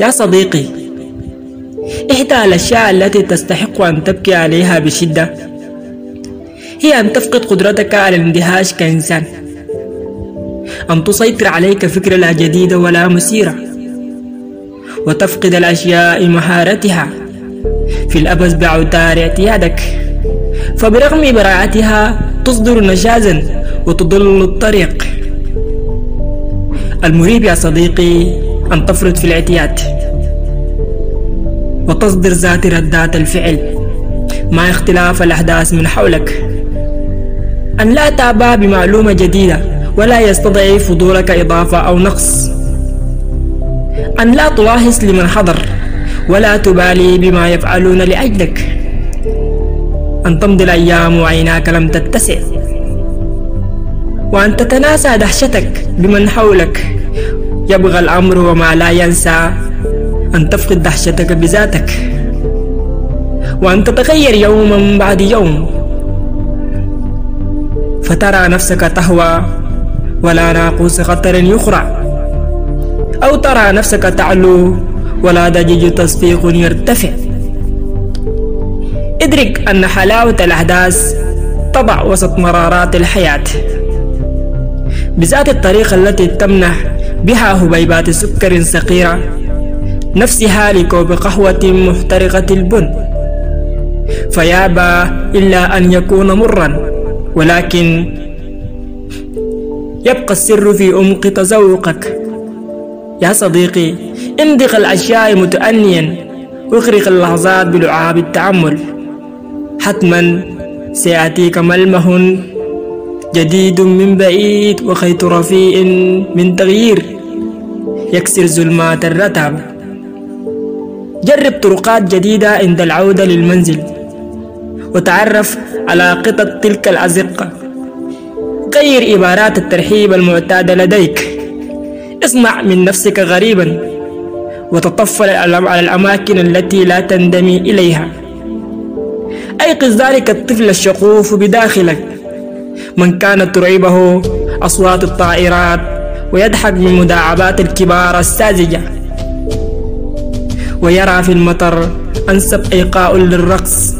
يا صديقي إحدى الأشياء التي تستحق أن تبكي عليها بشدة هي أن تفقد قدرتك على الاندهاش كإنسان أن تسيطر عليك فكرة لا جديدة ولا مثيرة وتفقد الأشياء مهارتها في الأبس بأوتار اعتيادك فبرغم براعتها تصدر نشازا وتضل الطريق. المريب يا صديقي أن تفرط في الاعتياد وتصدر ذات ردات الفعل مع اختلاف الأحداث من حولك. أن لا تعبأ بمعلومة جديدة ولا يستضعف فضولك إضافة أو نقص. أن لا تلاحظ لمن حضر ولا تبالي بما يفعلون لأجلك. أن تمضي الأيام وعيناك لم تتسع. وأن تتناسى دهشتك بمن حولك يبغى الأمر وما لا ينسى. أن تفقد دهشتك بذاتك. وأن تتغير يوما بعد يوم. فترى نفسك تهوى. ولا ناقوس خطر يخرع أو ترى نفسك تعلو. ولا ضجيج تصفيق يرتفع. ادرك أن حلاوة الأحداث تضع وسط مرارات الحياة. بذات الطريقة التي تمنح بها هبيبات سكر صغيرة نفسها لكوب قهوة محترقة البن. فيابى إلا أن يكون مرا. ولكن يبقى السر في عمق تذوقك يا صديقي امضغ الأشياء متأنيا. واغرق اللحظات بلعاب التأمل. حتما سيأتيك ملمح جديد من بعيد وخيط رفيع من تغيير يكسر ظلمات الرتب. جرب طرقات جديدة عند العودة للمنزل وتعرف على قطط تلك الأزقة غير عبارات الترحيب المعتادة لديك. اصنع من نفسك غريبا وتطفل على الأماكن التي لا تندمي إليها. أيقظ ذلك الطفل الشغوف بداخلك. من كانت ترعبه أصوات الطائرات ويضحك من مداعبات الكبار الساذجة. ويرى في المطر أنسب إيقاء للرقص